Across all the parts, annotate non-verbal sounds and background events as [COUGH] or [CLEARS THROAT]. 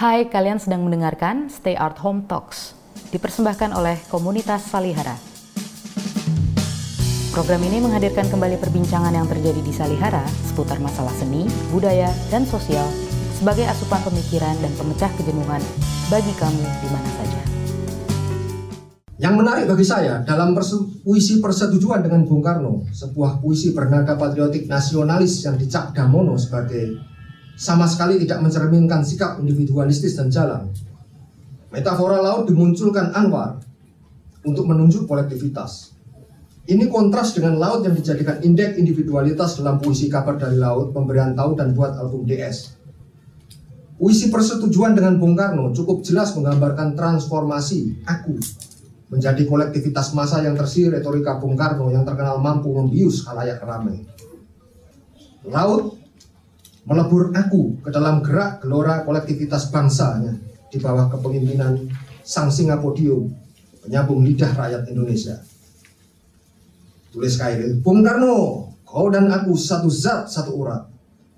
Hai, kalian sedang mendengarkan Stay Art Home Talks, dipersembahkan oleh komunitas Salihara. Program ini menghadirkan kembali perbincangan yang terjadi di Salihara seputar masalah seni, budaya, dan sosial sebagai asupan pemikiran dan pemecah kejenuhan bagi kamu di mana saja. Yang menarik bagi saya dalam puisi persetujuan dengan Bung Karno, sebuah puisi bernada patriotik nasionalis yang dicap Damono sebagai sama sekali tidak mencerminkan sikap individualistis dan jalan. Metafora laut dimunculkan Anwar untuk menunjuk kolektivitas. Ini kontras dengan laut yang dijadikan indeks individualitas dalam puisi kabar dari laut, pemberian tahu dan buat album DS. Puisi persetujuan dengan Bung Karno cukup jelas menggambarkan transformasi aku menjadi kolektivitas massa yang tersir retorika Bung Karno yang terkenal mampu membius halayak ramai. Laut melebur aku ke dalam gerak gelora kolektivitas bangsanya di bawah kepemimpinan Sang Singapodium, penyambung lidah rakyat Indonesia. Tulis Kairil, Bung Karno, kau dan aku satu zat, satu urat.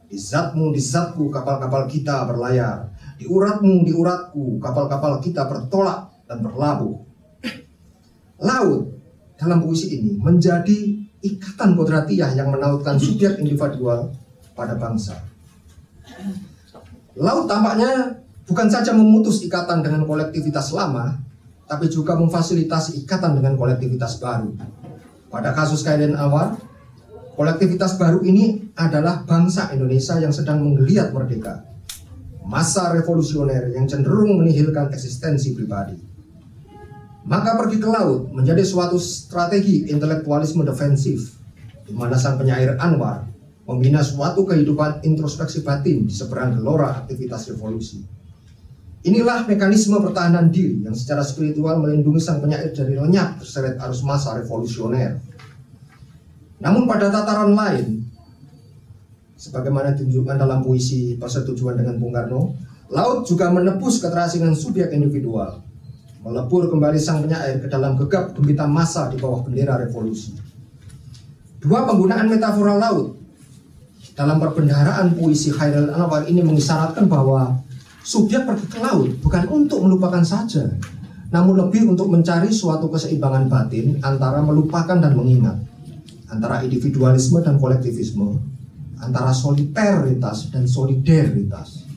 Di zatmu, di zatku, kapal-kapal kita berlayar. Di uratmu, di uratku, kapal-kapal kita bertolak dan berlabuh laut dalam puisi ini menjadi ikatan kodratiah yang menautkan subjek individual pada bangsa. Laut tampaknya bukan saja memutus ikatan dengan kolektivitas lama, tapi juga memfasilitasi ikatan dengan kolektivitas baru. Pada kasus Kaiden Awar, kolektivitas baru ini adalah bangsa Indonesia yang sedang menggeliat merdeka. Masa revolusioner yang cenderung menihilkan eksistensi pribadi maka pergi ke laut menjadi suatu strategi intelektualisme defensif di mana sang penyair Anwar membina suatu kehidupan introspeksi batin di seberang gelora aktivitas revolusi. Inilah mekanisme pertahanan diri yang secara spiritual melindungi sang penyair dari lenyap terseret arus masa revolusioner. Namun pada tataran lain, sebagaimana ditunjukkan dalam puisi persetujuan dengan Bung Karno, laut juga menebus keterasingan subjek individual melebur kembali sang penyair ke dalam gegap gempita masa di bawah bendera revolusi. Dua penggunaan metafora laut dalam perbendaharaan puisi Khairul Anwar ini mengisyaratkan bahwa subjek pergi ke laut bukan untuk melupakan saja, namun lebih untuk mencari suatu keseimbangan batin antara melupakan dan mengingat, antara individualisme dan kolektivisme, antara solidaritas dan solidaritas.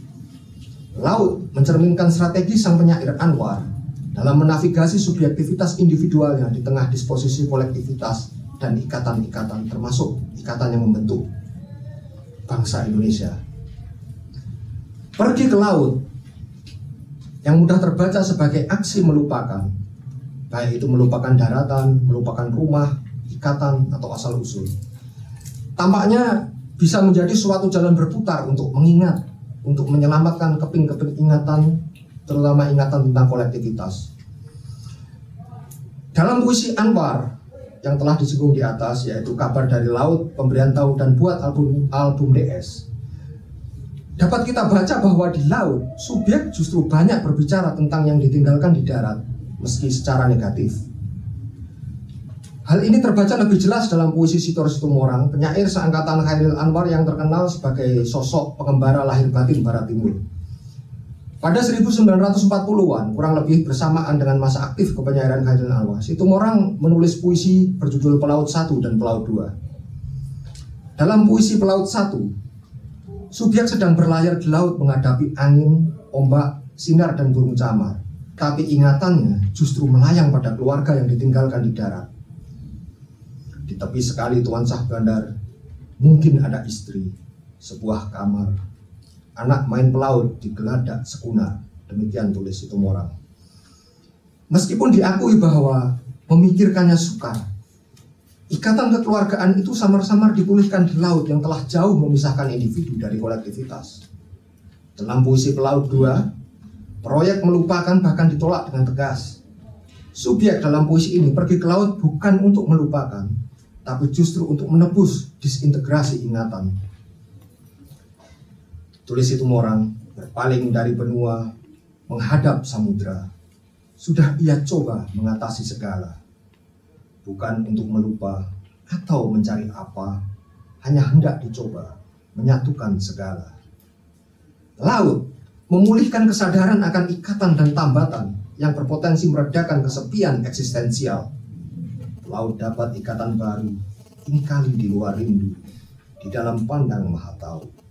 Laut mencerminkan strategi sang penyair Anwar dalam menavigasi subjektivitas individualnya di tengah disposisi kolektivitas dan ikatan-ikatan termasuk ikatan yang membentuk bangsa Indonesia. Pergi ke laut yang mudah terbaca sebagai aksi melupakan, baik itu melupakan daratan, melupakan rumah, ikatan atau asal usul. Tampaknya bisa menjadi suatu jalan berputar untuk mengingat, untuk menyelamatkan keping-keping ingatan terutama ingatan tentang kolektivitas. Dalam puisi Anwar yang telah disinggung di atas yaitu kabar dari laut, pemberian tahu dan buat album album DS. Dapat kita baca bahwa di laut subjek justru banyak berbicara tentang yang ditinggalkan di darat meski secara negatif. Hal ini terbaca lebih jelas dalam puisi Sitor Situmorang, penyair seangkatan Khairil Anwar yang terkenal sebagai sosok pengembara lahir batin Barat Timur. Pada 1940-an, kurang lebih bersamaan dengan masa aktif kepenyairan Khairil Anwar, orang menulis puisi berjudul Pelaut 1 dan Pelaut 2. Dalam puisi Pelaut 1, subjek sedang berlayar di laut menghadapi angin, ombak, sinar, dan burung camar. Tapi ingatannya justru melayang pada keluarga yang ditinggalkan di darat. Di tepi sekali Tuan Sah Bandar, mungkin ada istri, sebuah kamar, anak main pelaut di geladak sekuna. Demikian tulis itu orang. Meskipun diakui bahwa memikirkannya sukar, ikatan kekeluargaan itu samar-samar dipulihkan di laut yang telah jauh memisahkan individu dari kolektivitas. Dalam puisi Pelaut 2, proyek melupakan bahkan ditolak dengan tegas. Subjek dalam puisi ini pergi ke laut bukan untuk melupakan, tapi justru untuk menebus disintegrasi ingatan Tulis itu orang berpaling dari benua menghadap samudra. Sudah ia coba mengatasi segala. Bukan untuk melupa atau mencari apa, hanya hendak dicoba menyatukan segala. Laut memulihkan kesadaran akan ikatan dan tambatan yang berpotensi meredakan kesepian eksistensial. Laut dapat ikatan baru, ini kali di luar rindu, di dalam pandang maha tahu.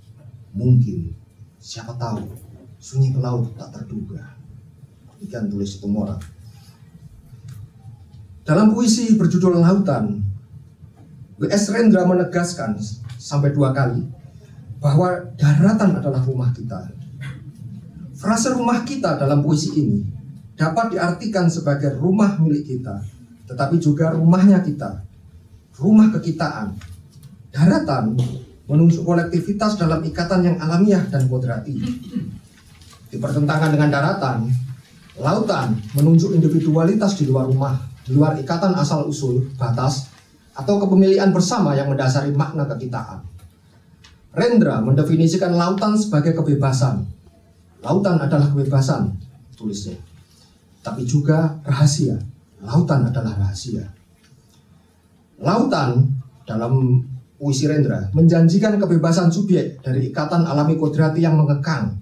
Mungkin, siapa tahu, sunyi ke laut tak terduga. Ikan tulis itu Mora. Dalam puisi berjudul Lautan, W.S. Rendra menegaskan sampai dua kali bahwa daratan adalah rumah kita Frase rumah kita dalam puisi ini dapat diartikan sebagai rumah milik kita, tetapi juga rumahnya kita, rumah kekitaan. Daratan menunjuk kolektivitas dalam ikatan yang alamiah dan kodrati. Di pertentangan dengan daratan, lautan menunjuk individualitas di luar rumah, di luar ikatan asal usul, batas, atau kepemilikan bersama yang mendasari makna kekitaan. Rendra mendefinisikan lautan sebagai kebebasan, Lautan adalah kebebasan, tulisnya. Tapi juga rahasia. Lautan adalah rahasia. Lautan dalam puisi Rendra menjanjikan kebebasan subjek dari ikatan alami kodrati yang mengekang.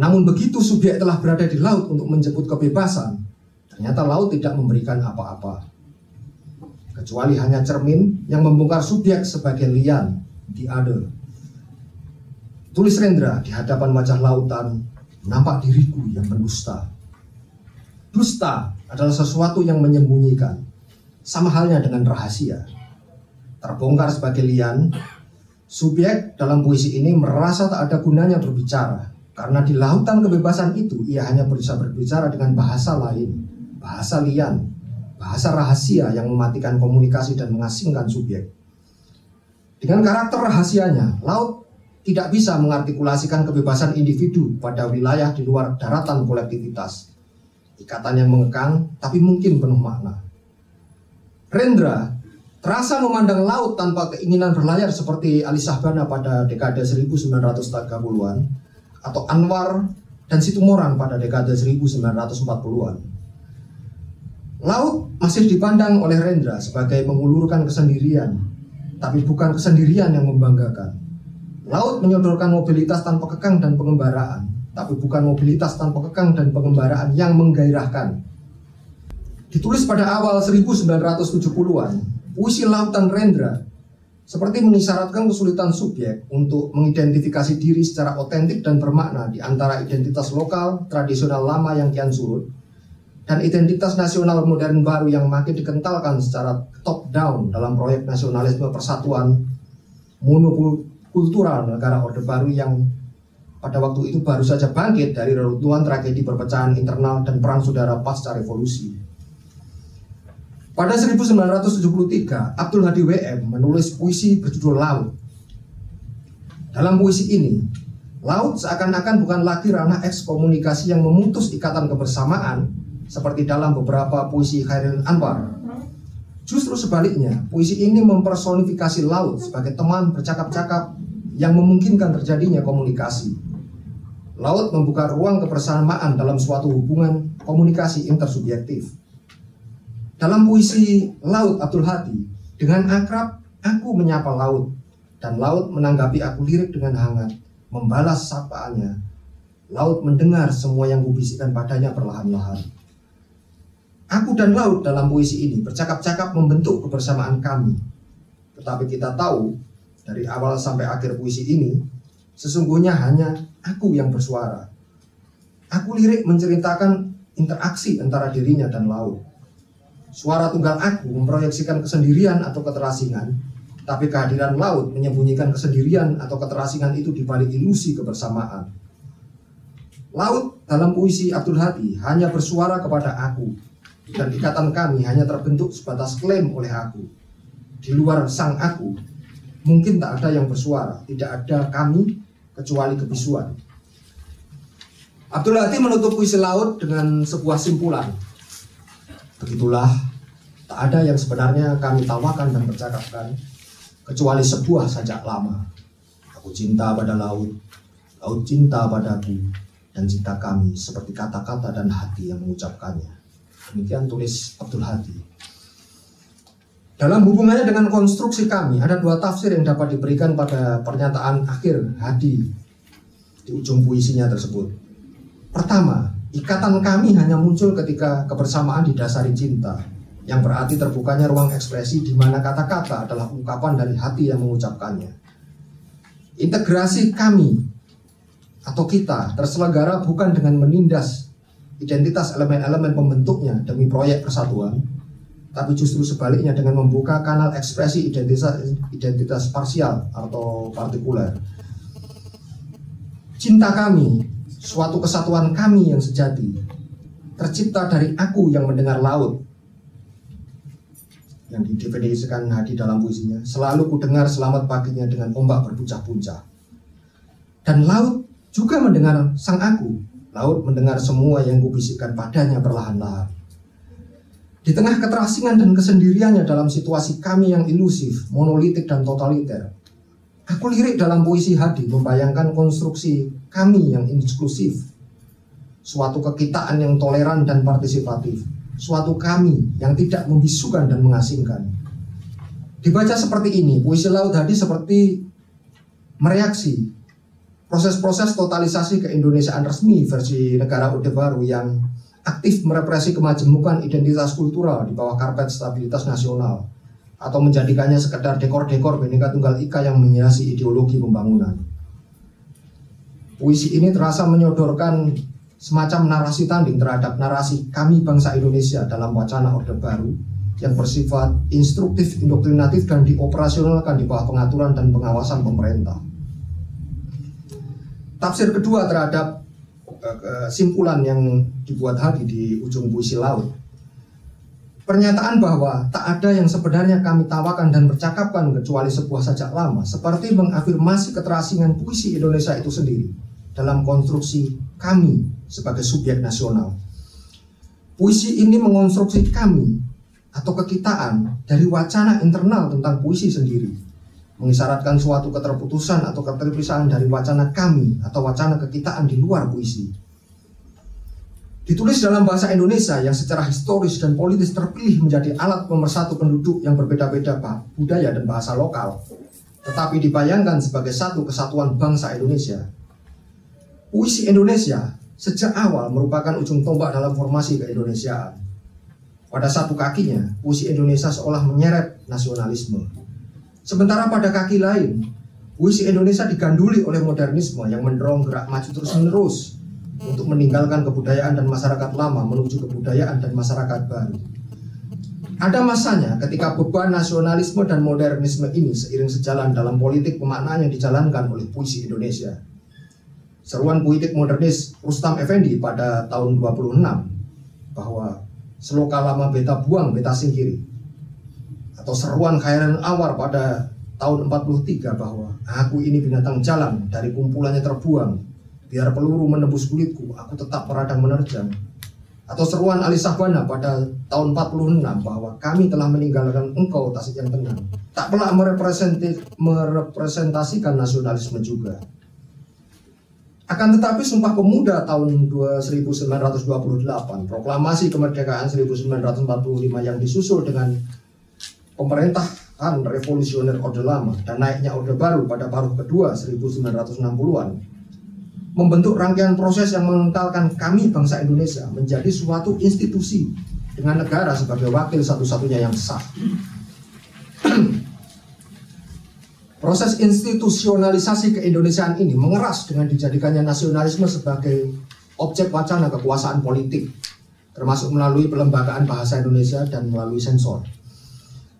Namun begitu subjek telah berada di laut untuk menjemput kebebasan, ternyata laut tidak memberikan apa-apa. Kecuali hanya cermin yang membongkar subjek sebagai lian, the other, Tulis Rendra di hadapan wajah lautan, nampak diriku yang mendusta. Dusta adalah sesuatu yang menyembunyikan, sama halnya dengan rahasia. Terbongkar sebagai lian, subjek dalam puisi ini merasa tak ada gunanya berbicara, karena di lautan kebebasan itu ia hanya bisa berbicara dengan bahasa lain, bahasa lian, bahasa rahasia yang mematikan komunikasi dan mengasingkan subjek. Dengan karakter rahasianya, laut tidak bisa mengartikulasikan kebebasan individu pada wilayah di luar daratan kolektivitas. Ikatan yang mengekang, tapi mungkin penuh makna. Rendra terasa memandang laut tanpa keinginan berlayar seperti Ali Sahbana pada dekade 1930-an atau Anwar dan Situmorang pada dekade 1940-an. Laut masih dipandang oleh Rendra sebagai mengulurkan kesendirian, tapi bukan kesendirian yang membanggakan. Laut menyodorkan mobilitas tanpa kekang dan pengembaraan, tapi bukan mobilitas tanpa kekang dan pengembaraan yang menggairahkan. Ditulis pada awal 1970-an, puisi Lautan Rendra seperti mengisyaratkan kesulitan subjek untuk mengidentifikasi diri secara otentik dan bermakna di antara identitas lokal tradisional lama yang kian surut dan identitas nasional modern baru yang makin dikentalkan secara top down dalam proyek nasionalisme persatuan monopol kultural negara Orde Baru yang pada waktu itu baru saja bangkit dari reruntuhan tragedi perpecahan internal dan perang saudara pasca revolusi. Pada 1973, Abdul Hadi WM menulis puisi berjudul Laut. Dalam puisi ini, laut seakan-akan bukan lagi ranah ekskomunikasi yang memutus ikatan kebersamaan seperti dalam beberapa puisi Khairil Anwar. Justru sebaliknya, puisi ini mempersonifikasi laut sebagai teman bercakap-cakap yang memungkinkan terjadinya komunikasi. Laut membuka ruang kebersamaan dalam suatu hubungan komunikasi intersubjektif. Dalam puisi Laut Abdul Hadi, dengan akrab aku menyapa laut, dan laut menanggapi aku lirik dengan hangat, membalas sapaannya. Laut mendengar semua yang kubisikkan padanya perlahan-lahan. Aku dan laut dalam puisi ini bercakap-cakap membentuk kebersamaan kami. Tetapi kita tahu dari awal sampai akhir puisi ini, sesungguhnya hanya aku yang bersuara. Aku lirik menceritakan interaksi antara dirinya dan laut. Suara tunggal aku memproyeksikan kesendirian atau keterasingan, tapi kehadiran laut menyembunyikan kesendirian atau keterasingan itu di balik ilusi kebersamaan. Laut dalam puisi Abdul Hadi hanya bersuara kepada aku, dan ikatan kami hanya terbentuk sebatas klaim oleh aku. Di luar sang aku, mungkin tak ada yang bersuara, tidak ada kami kecuali kebisuan. Abdul Hadi menutup puisi laut dengan sebuah simpulan. Begitulah, tak ada yang sebenarnya kami tawakan dan percakapkan, kecuali sebuah sajak lama. Aku cinta pada laut, laut cinta padaku, dan cinta kami seperti kata-kata dan hati yang mengucapkannya. Demikian tulis Abdul Hadi. Dalam hubungannya dengan konstruksi kami, ada dua tafsir yang dapat diberikan pada pernyataan akhir Hadi. Di ujung puisinya tersebut. Pertama, ikatan kami hanya muncul ketika kebersamaan didasari cinta, yang berarti terbukanya ruang ekspresi di mana kata-kata adalah ungkapan dari hati yang mengucapkannya. Integrasi kami atau kita terselenggara bukan dengan menindas identitas elemen-elemen pembentuknya demi proyek persatuan, tapi justru sebaliknya dengan membuka kanal ekspresi identitas identitas parsial atau partikuler. Cinta kami, suatu kesatuan kami yang sejati, tercipta dari aku yang mendengar laut. Yang didefinisikan Hadi dalam puisinya, selalu ku dengar selamat paginya dengan ombak berpuncak-puncak. Dan laut juga mendengar sang aku Laut mendengar semua yang kubisikkan padanya perlahan-lahan. Di tengah keterasingan dan kesendiriannya dalam situasi kami yang ilusif, monolitik dan totaliter, aku lirik dalam puisi Hadi membayangkan konstruksi kami yang inklusif, suatu kekitaan yang toleran dan partisipatif, suatu kami yang tidak membisukan dan mengasingkan. Dibaca seperti ini, puisi Laut Hadi seperti mereaksi proses-proses totalisasi keindonesiaan resmi versi negara Orde Baru yang aktif merepresi kemajemukan identitas kultural di bawah karpet stabilitas nasional atau menjadikannya sekedar dekor-dekor Bhinneka Tunggal Ika yang menghiasi ideologi pembangunan. Puisi ini terasa menyodorkan semacam narasi tanding terhadap narasi kami bangsa Indonesia dalam wacana Orde Baru yang bersifat instruktif, indoktrinatif, dan dioperasionalkan di bawah pengaturan dan pengawasan pemerintah. Tafsir kedua terhadap kesimpulan yang dibuat Hadi di ujung puisi laut. Pernyataan bahwa tak ada yang sebenarnya kami tawakan dan percakapkan kecuali sebuah sajak lama, seperti mengafirmasi keterasingan puisi Indonesia itu sendiri dalam konstruksi kami sebagai subjek nasional. Puisi ini mengonstruksi kami atau kekitaan dari wacana internal tentang puisi sendiri mengisyaratkan suatu keterputusan atau keterpisahan dari wacana kami atau wacana kekitaan di luar puisi. Ditulis dalam bahasa Indonesia yang secara historis dan politis terpilih menjadi alat pemersatu penduduk yang berbeda-beda budaya dan bahasa lokal, tetapi dibayangkan sebagai satu kesatuan bangsa Indonesia. Puisi Indonesia sejak awal merupakan ujung tombak dalam formasi keindonesiaan. Pada satu kakinya, puisi Indonesia seolah menyeret nasionalisme Sementara pada kaki lain, puisi Indonesia diganduli oleh modernisme yang mendorong gerak maju terus-menerus untuk meninggalkan kebudayaan dan masyarakat lama menuju kebudayaan dan masyarakat baru. Ada masanya ketika beban nasionalisme dan modernisme ini seiring sejalan dalam politik pemaknaan yang dijalankan oleh puisi Indonesia. Seruan politik modernis Rustam Effendi pada tahun 26 bahwa seloka lama beta buang beta singkiri. Atau seruan Khairan Awar pada tahun 43 bahwa aku ini binatang jalan dari kumpulannya terbuang. Biar peluru menembus kulitku aku tetap meradang menerjang. Atau seruan Ali Sahbana pada tahun 46 bahwa kami telah meninggalkan engkau tasik yang tenang. Tak pernah merepresentasikan nasionalisme juga akan tetapi Sumpah Pemuda tahun 1928 proklamasi kemerdekaan 1945 yang disusul dengan pemerintahan revolusioner Orde Lama dan naiknya Orde Baru pada paruh kedua 1960-an membentuk rangkaian proses yang mengentalkan kami bangsa Indonesia menjadi suatu institusi dengan negara sebagai wakil satu-satunya yang sah. [CLEARS THROAT] Proses institusionalisasi keindonesiaan ini mengeras dengan dijadikannya nasionalisme sebagai objek wacana kekuasaan politik, termasuk melalui pelembagaan bahasa Indonesia dan melalui sensor.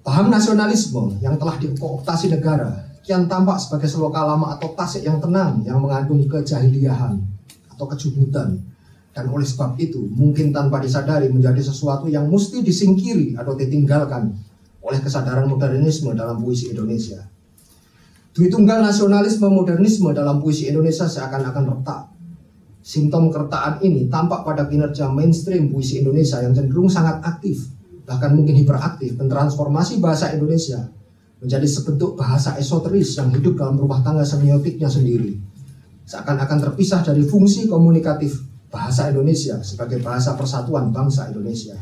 Paham nasionalisme yang telah dikooptasi negara kian tampak sebagai seloka lama atau tasik yang tenang yang mengandung kejahiliahan atau kejubutan dan oleh sebab itu mungkin tanpa disadari menjadi sesuatu yang mesti disingkiri atau ditinggalkan oleh kesadaran modernisme dalam puisi Indonesia. Dwi tunggal nasionalisme modernisme dalam puisi Indonesia seakan-akan retak. Simptom kertaan ini tampak pada kinerja mainstream puisi Indonesia yang cenderung sangat aktif bahkan mungkin hiperaktif mentransformasi bahasa Indonesia menjadi sebentuk bahasa esoteris yang hidup dalam rumah tangga semiotiknya sendiri. Seakan-akan terpisah dari fungsi komunikatif bahasa Indonesia sebagai bahasa persatuan bangsa Indonesia.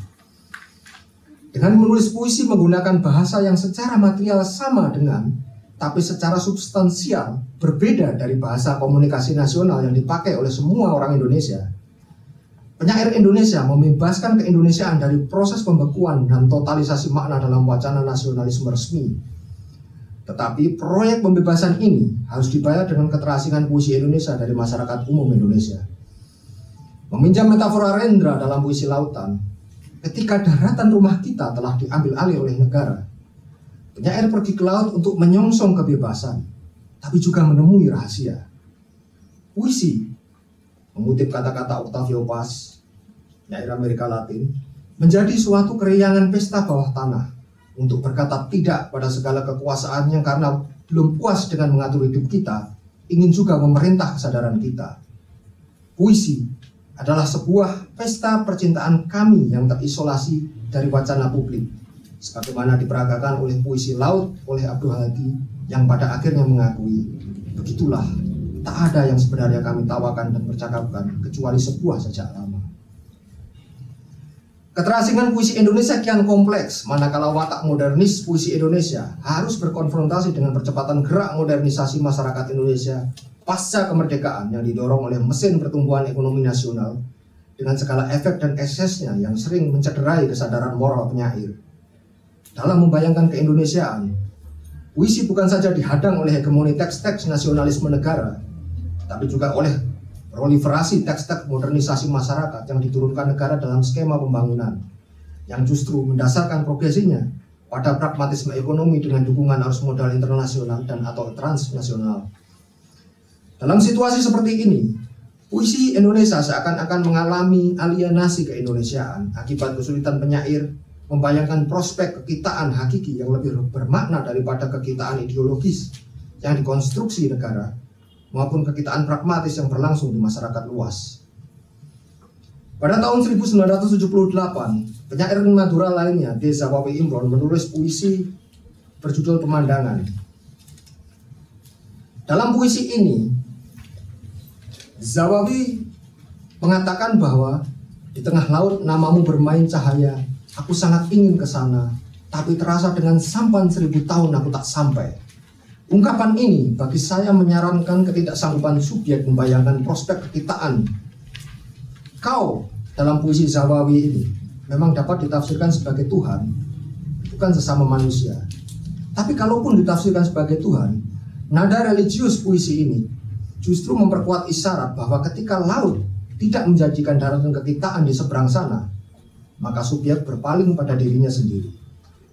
Dengan menulis puisi menggunakan bahasa yang secara material sama dengan tapi secara substansial berbeda dari bahasa komunikasi nasional yang dipakai oleh semua orang Indonesia. Penyair Indonesia membebaskan keindonesiaan dari proses pembekuan dan totalisasi makna dalam wacana nasionalisme resmi. Tetapi proyek pembebasan ini harus dibayar dengan keterasingan puisi Indonesia dari masyarakat umum Indonesia. Meminjam metafora Rendra dalam puisi lautan, ketika daratan rumah kita telah diambil alih oleh negara, penyair pergi ke laut untuk menyongsong kebebasan, tapi juga menemui rahasia. Puisi, mengutip kata-kata Octavio Paz, penyair Amerika Latin, menjadi suatu keriangan pesta bawah tanah untuk berkata tidak pada segala kekuasaan yang karena belum puas dengan mengatur hidup kita, ingin juga memerintah kesadaran kita. Puisi adalah sebuah pesta percintaan kami yang terisolasi dari wacana publik sebagaimana diperagakan oleh puisi laut oleh Abdul Hadi yang pada akhirnya mengakui begitulah tak ada yang sebenarnya kami tawakan dan percakapkan kecuali sebuah sejak lama Keterasingan puisi Indonesia kian kompleks, manakala watak modernis puisi Indonesia harus berkonfrontasi dengan percepatan gerak modernisasi masyarakat Indonesia pasca kemerdekaan yang didorong oleh mesin pertumbuhan ekonomi nasional dengan segala efek dan eksesnya yang sering mencederai kesadaran moral penyair. Dalam membayangkan keindonesiaan, puisi bukan saja dihadang oleh hegemoni teks-teks nasionalisme negara, tapi juga oleh proliferasi teks-teks modernisasi masyarakat yang diturunkan negara dalam skema pembangunan yang justru mendasarkan progresinya pada pragmatisme ekonomi dengan dukungan arus modal internasional dan atau transnasional. Dalam situasi seperti ini, puisi Indonesia seakan-akan mengalami alienasi keindonesiaan akibat kesulitan penyair membayangkan prospek kekitaan hakiki yang lebih bermakna daripada kekitaan ideologis yang dikonstruksi negara maupun kekitaan pragmatis yang berlangsung di masyarakat luas. Pada tahun 1978, penyair Madura lainnya, Desa Wawi Imron, menulis puisi berjudul Pemandangan. Dalam puisi ini, Zawawi mengatakan bahwa di tengah laut namamu bermain cahaya, aku sangat ingin ke sana, tapi terasa dengan sampan seribu tahun aku tak sampai. Ungkapan ini bagi saya menyarankan ketidaksanggupan subjek membayangkan prospek kekitaan. Kau dalam puisi Zawawi ini memang dapat ditafsirkan sebagai Tuhan, bukan sesama manusia. Tapi kalaupun ditafsirkan sebagai Tuhan, nada religius puisi ini justru memperkuat isyarat bahwa ketika laut tidak menjanjikan daratan kekitaan di seberang sana, maka subjek berpaling pada dirinya sendiri,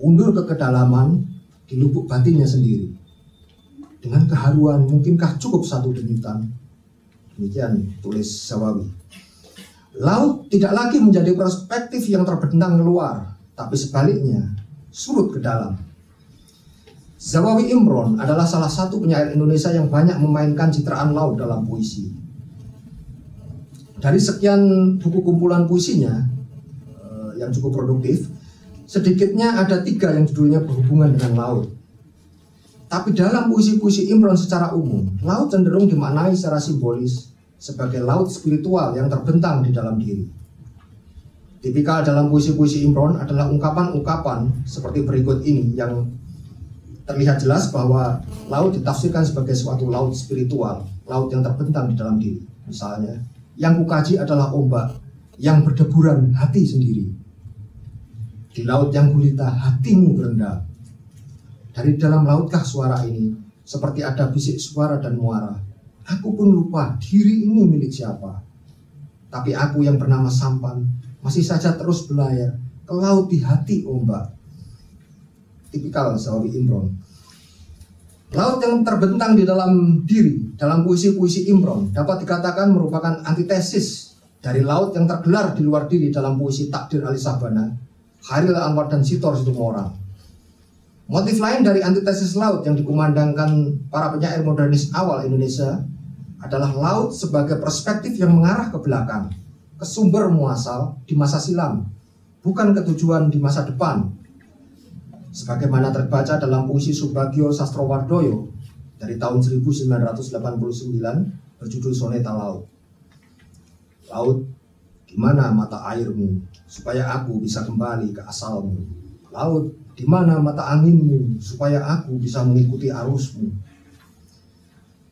undur ke kedalaman di lubuk batinnya sendiri. Dengan keharuan, mungkinkah cukup satu denyutan? Demikian tulis Sawawi. Laut tidak lagi menjadi perspektif yang terbentang keluar, tapi sebaliknya surut ke dalam Zawawi Imron adalah salah satu penyair Indonesia yang banyak memainkan citraan laut dalam puisi. Dari sekian buku kumpulan puisinya yang cukup produktif, sedikitnya ada tiga yang judulnya berhubungan dengan laut. Tapi dalam puisi-puisi Imron secara umum, laut cenderung dimaknai secara simbolis sebagai laut spiritual yang terbentang di dalam diri. Tipikal dalam puisi-puisi Imron adalah ungkapan-ungkapan seperti berikut ini yang terlihat jelas bahwa laut ditafsirkan sebagai suatu laut spiritual, laut yang terbentang di dalam diri. Misalnya, yang kukaji adalah ombak yang berdeburan hati sendiri. Di laut yang gulita, hatimu berendam. Dari dalam lautkah suara ini, seperti ada bisik suara dan muara. Aku pun lupa diri ini milik siapa. Tapi aku yang bernama Sampan masih saja terus belayar ke laut di hati ombak tipikal Sawawi Imron. Laut yang terbentang di dalam diri, dalam puisi-puisi Imron, dapat dikatakan merupakan antitesis dari laut yang tergelar di luar diri dalam puisi Takdir Ali Sabana, Haril Anwar dan Sitor Situmorang. Motif lain dari antitesis laut yang dikumandangkan para penyair modernis awal Indonesia adalah laut sebagai perspektif yang mengarah ke belakang, ke sumber muasal di masa silam, bukan ke tujuan di masa depan sebagaimana terbaca dalam puisi Subagio Sastrowardoyo dari tahun 1989 berjudul Soneta Laut. Laut, di mana mata airmu supaya aku bisa kembali ke asalmu? Laut, di mana mata anginmu supaya aku bisa mengikuti arusmu.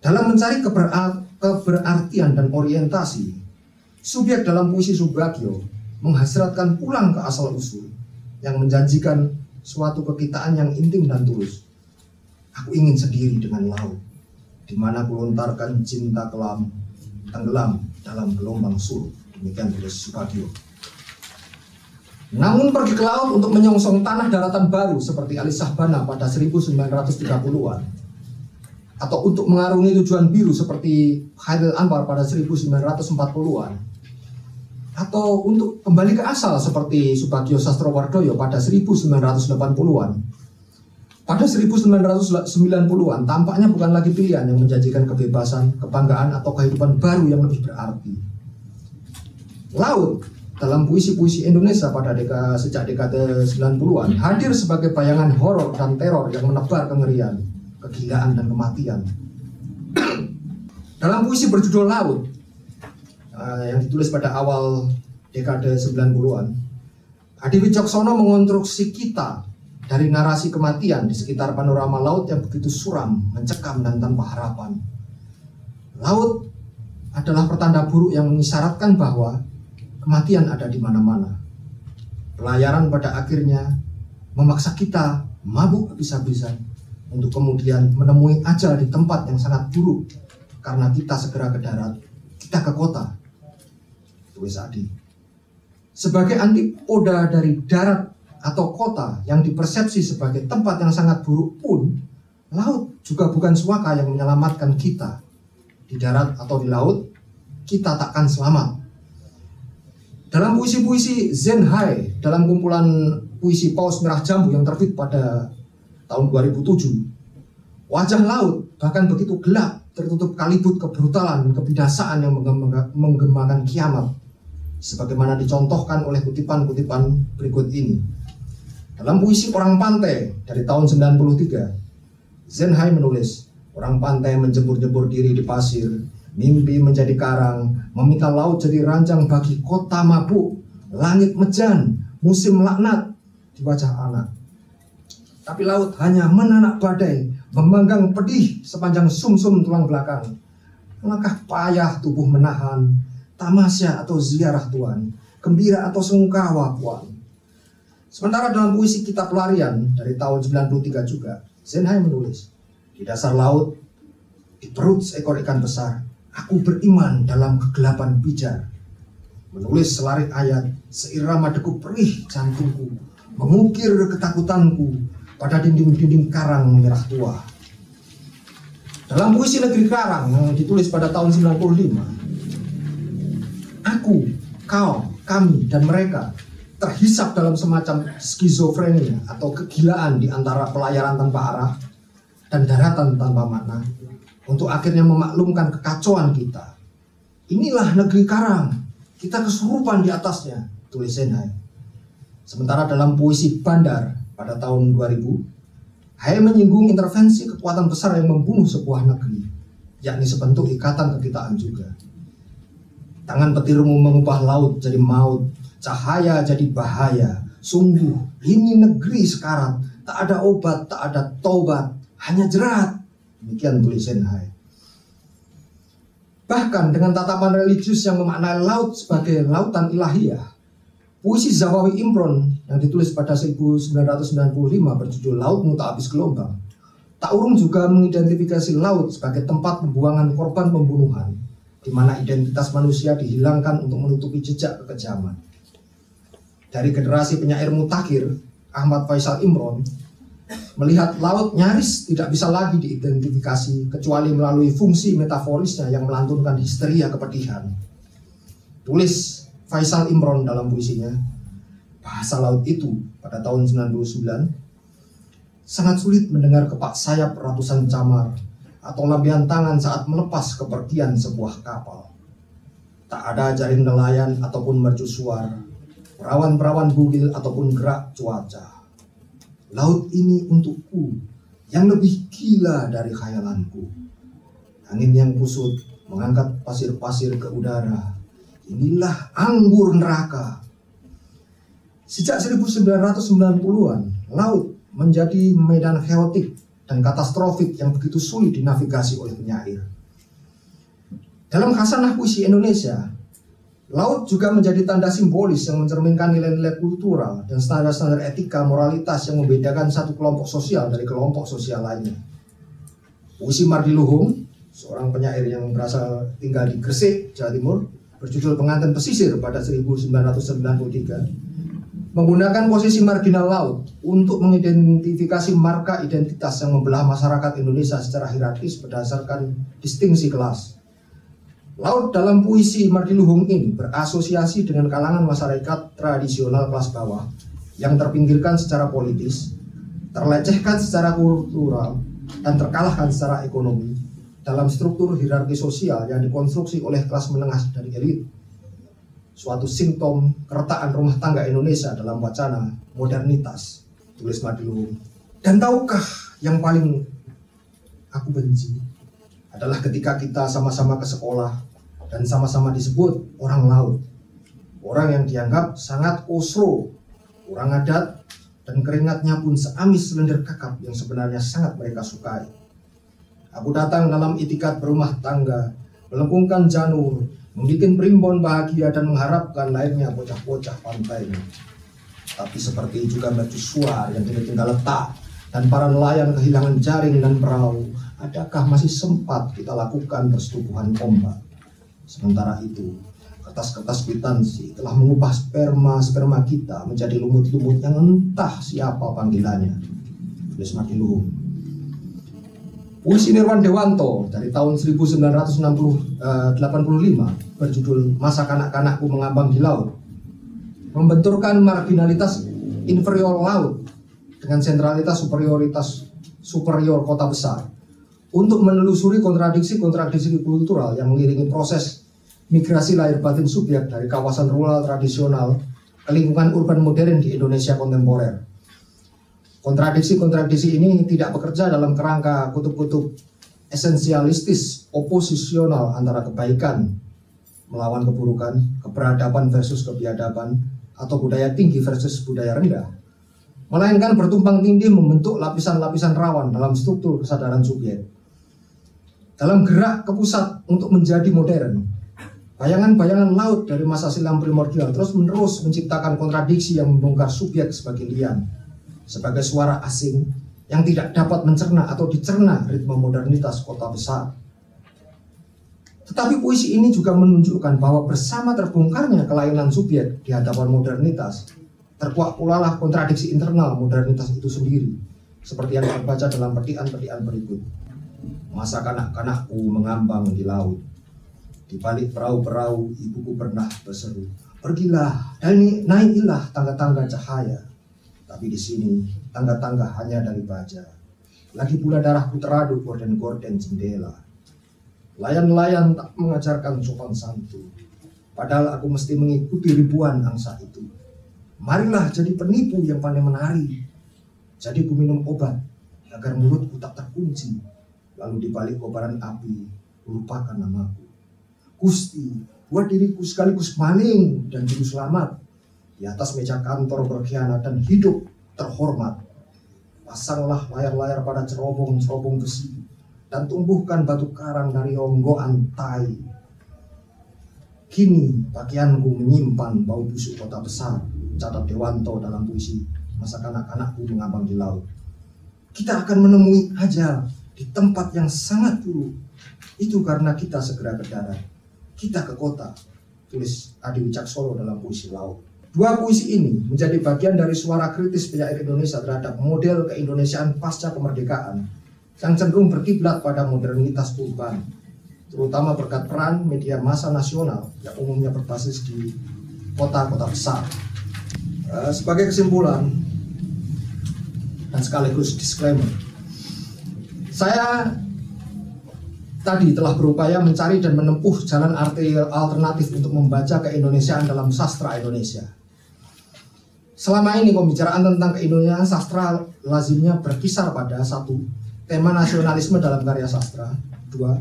Dalam mencari keberartian dan orientasi, subjek dalam puisi Subagio menghasratkan pulang ke asal usul yang menjanjikan suatu kekitaan yang intim dan tulus. Aku ingin sendiri dengan laut, di mana kulontarkan cinta kelam, tenggelam dalam gelombang surut. Demikian tulis Subagio. Namun pergi ke laut untuk menyongsong tanah daratan baru seperti Alisah Bana pada 1930-an atau untuk mengarungi tujuan biru seperti Khairil Anwar pada 1940-an atau untuk kembali ke asal seperti Subagio Sastrowardoyo pada 1980-an pada 1990-an tampaknya bukan lagi pilihan yang menjanjikan kebebasan, kebanggaan atau kehidupan baru yang lebih berarti. Laut dalam puisi-puisi Indonesia pada deka, sejak dekade 90-an hadir sebagai bayangan horor dan teror yang menebar kengerian, kegilaan dan kematian. dalam puisi berjudul Laut uh, yang ditulis pada awal dekade 90-an, Adi Wicaksono mengonstruksi kita dari narasi kematian di sekitar panorama laut yang begitu suram, mencekam dan tanpa harapan. Laut adalah pertanda buruk yang mengisyaratkan bahwa kematian ada di mana-mana. Pelayaran pada akhirnya memaksa kita mabuk habis-habisan untuk kemudian menemui ajal di tempat yang sangat buruk karena kita segera ke darat, kita ke kota. Tulis Adi. Sebagai antipoda dari darat atau kota yang dipersepsi sebagai tempat yang sangat buruk pun, laut juga bukan suaka yang menyelamatkan kita. Di darat atau di laut, kita takkan selamat dalam puisi-puisi Zen Hai, dalam kumpulan puisi Paus Merah Jambu yang terbit pada tahun 2007, wajah laut bahkan begitu gelap, tertutup kalibut kebrutalan, kebidasaan yang menggemakan kiamat. Sebagaimana dicontohkan oleh kutipan-kutipan berikut ini. Dalam puisi Orang Pantai dari tahun 93, Zenhai menulis, Orang pantai menjemur-jemur diri di pasir, Mimpi menjadi karang, meminta laut jadi ranjang bagi kota mabuk, langit mejan, musim laknat di wajah anak. Tapi laut hanya menanak badai, memanggang pedih sepanjang sumsum -sum tulang belakang. Langkah payah tubuh menahan, tamasya atau ziarah Tuhan, gembira atau sungkawa Puan. Sementara dalam puisi kitab pelarian dari tahun 93 juga, Zenhai menulis, di dasar laut, di perut seekor ikan besar, Aku beriman dalam kegelapan pijar. Menulis selarik ayat, seirama degup perih jantungku, mengukir ketakutanku pada dinding-dinding karang merah tua. Dalam puisi Negeri Karang yang ditulis pada tahun 95, aku, kau, kami, dan mereka terhisap dalam semacam skizofrenia atau kegilaan di antara pelayaran tanpa arah dan daratan tanpa makna untuk akhirnya memaklumkan kekacauan kita. Inilah negeri karang, kita kesurupan di atasnya, tulis Zenhai. Sementara dalam puisi Bandar pada tahun 2000, Hai menyinggung intervensi kekuatan besar yang membunuh sebuah negeri, yakni sebentuk ikatan kekitaan juga. Tangan petirmu mengubah laut jadi maut, cahaya jadi bahaya. Sungguh, ini negeri sekarang, tak ada obat, tak ada tobat, hanya jerat. Demikian tulis Senhai. Bahkan dengan tatapan religius yang memaknai laut sebagai lautan ilahiyah, puisi Zawawi Imron yang ditulis pada 1995 berjudul Laut Muta Habis Gelombang, tak urung juga mengidentifikasi laut sebagai tempat pembuangan korban pembunuhan, di mana identitas manusia dihilangkan untuk menutupi jejak kekejaman. Dari generasi penyair mutakhir, Ahmad Faisal Imron, melihat laut nyaris tidak bisa lagi diidentifikasi kecuali melalui fungsi metaforisnya yang melantunkan histeria kepedihan. Tulis Faisal Imron dalam puisinya, bahasa laut itu pada tahun 99 sangat sulit mendengar kepak sayap ratusan camar atau lambian tangan saat melepas kepergian sebuah kapal. Tak ada jaring nelayan ataupun mercusuar, perawan-perawan bugil ataupun gerak cuaca Laut ini untukku yang lebih gila dari khayalanku. Angin yang kusut mengangkat pasir-pasir ke udara. Inilah anggur neraka. Sejak 1990-an, laut menjadi medan chaotic dan katastrofik yang begitu sulit dinavigasi oleh penyair. Dalam khasanah puisi Indonesia, laut juga menjadi tanda simbolis yang mencerminkan nilai-nilai kultural dan standar-standar etika moralitas yang membedakan satu kelompok sosial dari kelompok sosial lainnya. Puisi Mardi Luhung, seorang penyair yang berasal tinggal di Gresik, Jawa Timur, berjudul Pengantin Pesisir pada 1993 menggunakan posisi marginal laut untuk mengidentifikasi marka identitas yang membelah masyarakat Indonesia secara hierarkis berdasarkan distingsi kelas. Laut dalam puisi Mardiluhung ini berasosiasi dengan kalangan masyarakat tradisional kelas bawah yang terpinggirkan secara politis, terlecehkan secara kultural, dan terkalahkan secara ekonomi dalam struktur hierarki sosial yang dikonstruksi oleh kelas menengah dari elit. Suatu simptom keretakan rumah tangga Indonesia dalam wacana modernitas tulis Madilu dan tahukah yang paling aku benci adalah ketika kita sama-sama ke sekolah dan sama-sama disebut orang laut orang yang dianggap sangat osro orang adat dan keringatnya pun seamis selender kakap yang sebenarnya sangat mereka sukai aku datang dalam itikat berumah tangga melengkungkan janur membuat primbon bahagia dan mengharapkan lahirnya bocah-bocah pantai. Tapi seperti juga mercusuar yang tidak tinggal letak dan para nelayan kehilangan jaring dan perahu, adakah masih sempat kita lakukan persetubuhan ombak? Sementara itu, kertas-kertas kwitansi telah mengubah sperma-sperma kita menjadi lumut-lumut yang entah siapa panggilannya. Tulis mati luhung. Puisi Nirwan Dewanto dari tahun 1985 eh, berjudul Masa Kanak-Kanakku Mengambang di Laut membenturkan marginalitas inferior laut dengan sentralitas superioritas superior kota besar untuk menelusuri kontradiksi-kontradiksi kultural yang mengiringi proses migrasi lahir batin subjek dari kawasan rural tradisional ke lingkungan urban modern di Indonesia kontemporer. Kontradiksi-kontradiksi ini tidak bekerja dalam kerangka kutub-kutub esensialistis oposisional antara kebaikan melawan keburukan, keberadaban versus kebiadaban, atau budaya tinggi versus budaya rendah. Melainkan bertumpang tindih membentuk lapisan-lapisan rawan dalam struktur kesadaran subjek. Dalam gerak ke pusat untuk menjadi modern, bayangan-bayangan laut dari masa silam primordial terus menerus menciptakan kontradiksi yang membongkar subjek sebagai lian sebagai suara asing yang tidak dapat mencerna atau dicerna ritme modernitas kota besar. Tetapi puisi ini juga menunjukkan bahwa bersama terbongkarnya kelainan subjek di hadapan modernitas, terkuak pula lah kontradiksi internal modernitas itu sendiri, seperti yang terbaca dalam petian-petian berikut. Masa kanak-kanakku mengambang di laut, di balik perahu-perahu ibuku pernah berseru, pergilah dan naikilah tangga-tangga cahaya, tapi di sini tangga-tangga hanya dari baja. Lagi pula darahku teraduk gorden-gorden jendela. Layan-layan tak mengajarkan sopan santun. Padahal aku mesti mengikuti ribuan angsa itu. Marilah jadi penipu yang pandai menari. Jadi ku minum obat agar mulutku tak terkunci. Lalu di balik kobaran api, lupakan namaku. Gusti, buat diriku sekaligus maling dan juru selamat di atas meja kantor berkhianat dan hidup terhormat. Pasanglah layar-layar pada cerobong-cerobong besi dan tumbuhkan batu karang dari onggoan tai. Kini pakaianku menyimpan bau busuk kota besar, catat Dewanto dalam puisi masa kanak-kanakku mengambang di laut. Kita akan menemui ajal di tempat yang sangat buruk. Itu karena kita segera ke darat. Kita ke kota. Tulis Adi Wicaksono dalam puisi laut. Dua puisi ini menjadi bagian dari suara kritis penyair Indonesia terhadap model keindonesiaan pasca kemerdekaan yang cenderung berkiblat pada modernitas urban, terutama berkat peran media massa nasional yang umumnya berbasis di kota-kota besar. Eh, sebagai kesimpulan dan sekaligus disclaimer, saya tadi telah berupaya mencari dan menempuh jalan alternatif untuk membaca keindonesiaan dalam sastra Indonesia. Selama ini pembicaraan tentang keindonesiaan sastra lazimnya berkisar pada satu tema nasionalisme dalam karya sastra, dua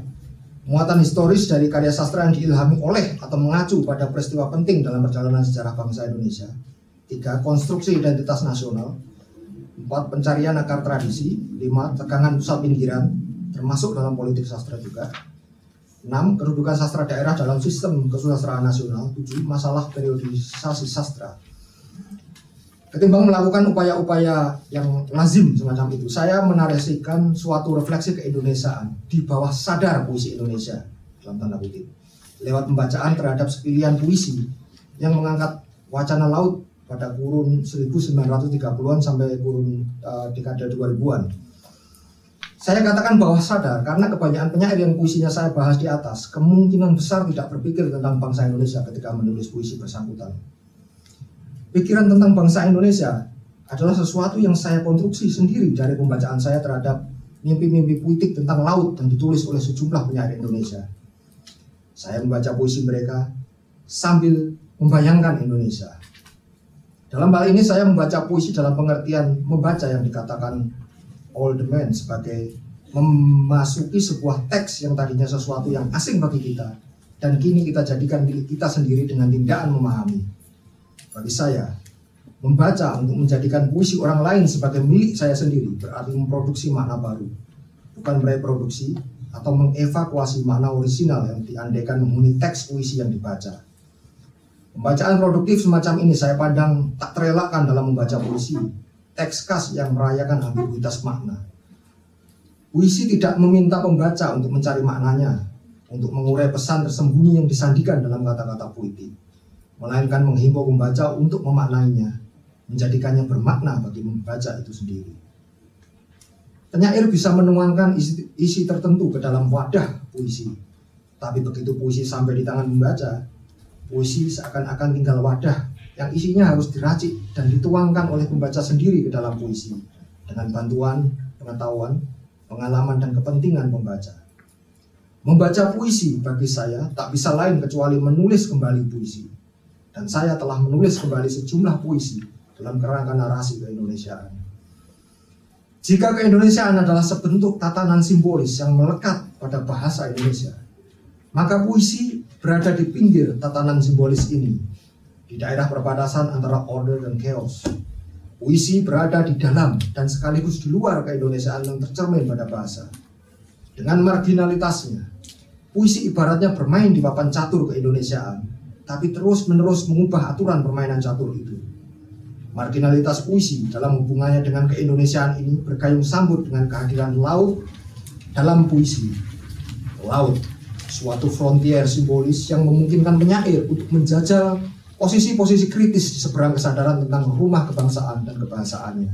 muatan historis dari karya sastra yang diilhami oleh atau mengacu pada peristiwa penting dalam perjalanan sejarah bangsa Indonesia, tiga konstruksi identitas nasional, Empat, pencarian akar tradisi. Lima, tegangan pusat pinggiran, termasuk dalam politik sastra juga. Enam, kedudukan sastra daerah dalam sistem kesusastraan nasional. Tujuh, masalah periodisasi sastra. Ketimbang melakukan upaya-upaya yang lazim semacam itu, saya menarasikan suatu refleksi keindonesiaan di bawah sadar puisi Indonesia dalam tanda kutip lewat pembacaan terhadap sepilihan puisi yang mengangkat wacana laut pada kurun 1930-an sampai kurun uh, dekade 2000-an. Saya katakan bahwa sadar karena kebanyakan penyair yang puisinya saya bahas di atas kemungkinan besar tidak berpikir tentang bangsa Indonesia ketika menulis puisi bersangkutan. Pikiran tentang bangsa Indonesia adalah sesuatu yang saya konstruksi sendiri dari pembacaan saya terhadap mimpi-mimpi puitik tentang laut yang ditulis oleh sejumlah penyair Indonesia. Saya membaca puisi mereka sambil membayangkan Indonesia. Dalam hal ini saya membaca puisi dalam pengertian membaca yang dikatakan old man sebagai memasuki sebuah teks yang tadinya sesuatu yang asing bagi kita dan kini kita jadikan milik kita sendiri dengan tindakan memahami. Bagi saya, membaca untuk menjadikan puisi orang lain sebagai milik saya sendiri berarti memproduksi makna baru, bukan mereproduksi atau mengevakuasi makna orisinal yang diandaikan menghuni teks puisi yang dibaca. Pembacaan produktif semacam ini saya pandang tak terelakkan dalam membaca puisi, teks khas yang merayakan ambiguitas makna. Puisi tidak meminta pembaca untuk mencari maknanya, untuk mengurai pesan tersembunyi yang disandikan dalam kata-kata puisi, melainkan menghimbau pembaca untuk memaknainya, menjadikannya bermakna bagi membaca itu sendiri. Penyair bisa menuangkan isi, isi tertentu ke dalam wadah puisi, tapi begitu puisi sampai di tangan membaca, Puisi seakan-akan tinggal wadah yang isinya harus diracik dan dituangkan oleh pembaca sendiri ke dalam puisi dengan bantuan, pengetahuan, pengalaman, dan kepentingan pembaca. Membaca puisi bagi saya tak bisa lain kecuali menulis kembali puisi. Dan saya telah menulis kembali sejumlah puisi dalam kerangka narasi keindonesiaan. Jika keindonesiaan adalah sebentuk tatanan simbolis yang melekat pada bahasa Indonesia, maka puisi berada di pinggir tatanan simbolis ini, di daerah perbatasan antara order dan chaos. Puisi berada di dalam dan sekaligus di luar keindonesiaan yang tercermin pada bahasa. Dengan marginalitasnya, puisi ibaratnya bermain di papan catur keindonesiaan, tapi terus-menerus mengubah aturan permainan catur itu. Marginalitas puisi dalam hubungannya dengan keindonesiaan ini bergayung sambut dengan kehadiran laut dalam puisi. Laut suatu frontier simbolis yang memungkinkan penyair untuk menjajal posisi-posisi kritis di seberang kesadaran tentang rumah kebangsaan dan kebahasaannya.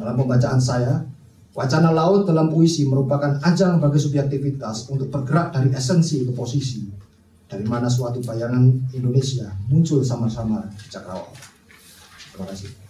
Dalam pembacaan saya, wacana laut dalam puisi merupakan ajang bagi subjektivitas untuk bergerak dari esensi ke posisi, dari mana suatu bayangan Indonesia muncul sama-sama di Cakrawala. Terima kasih.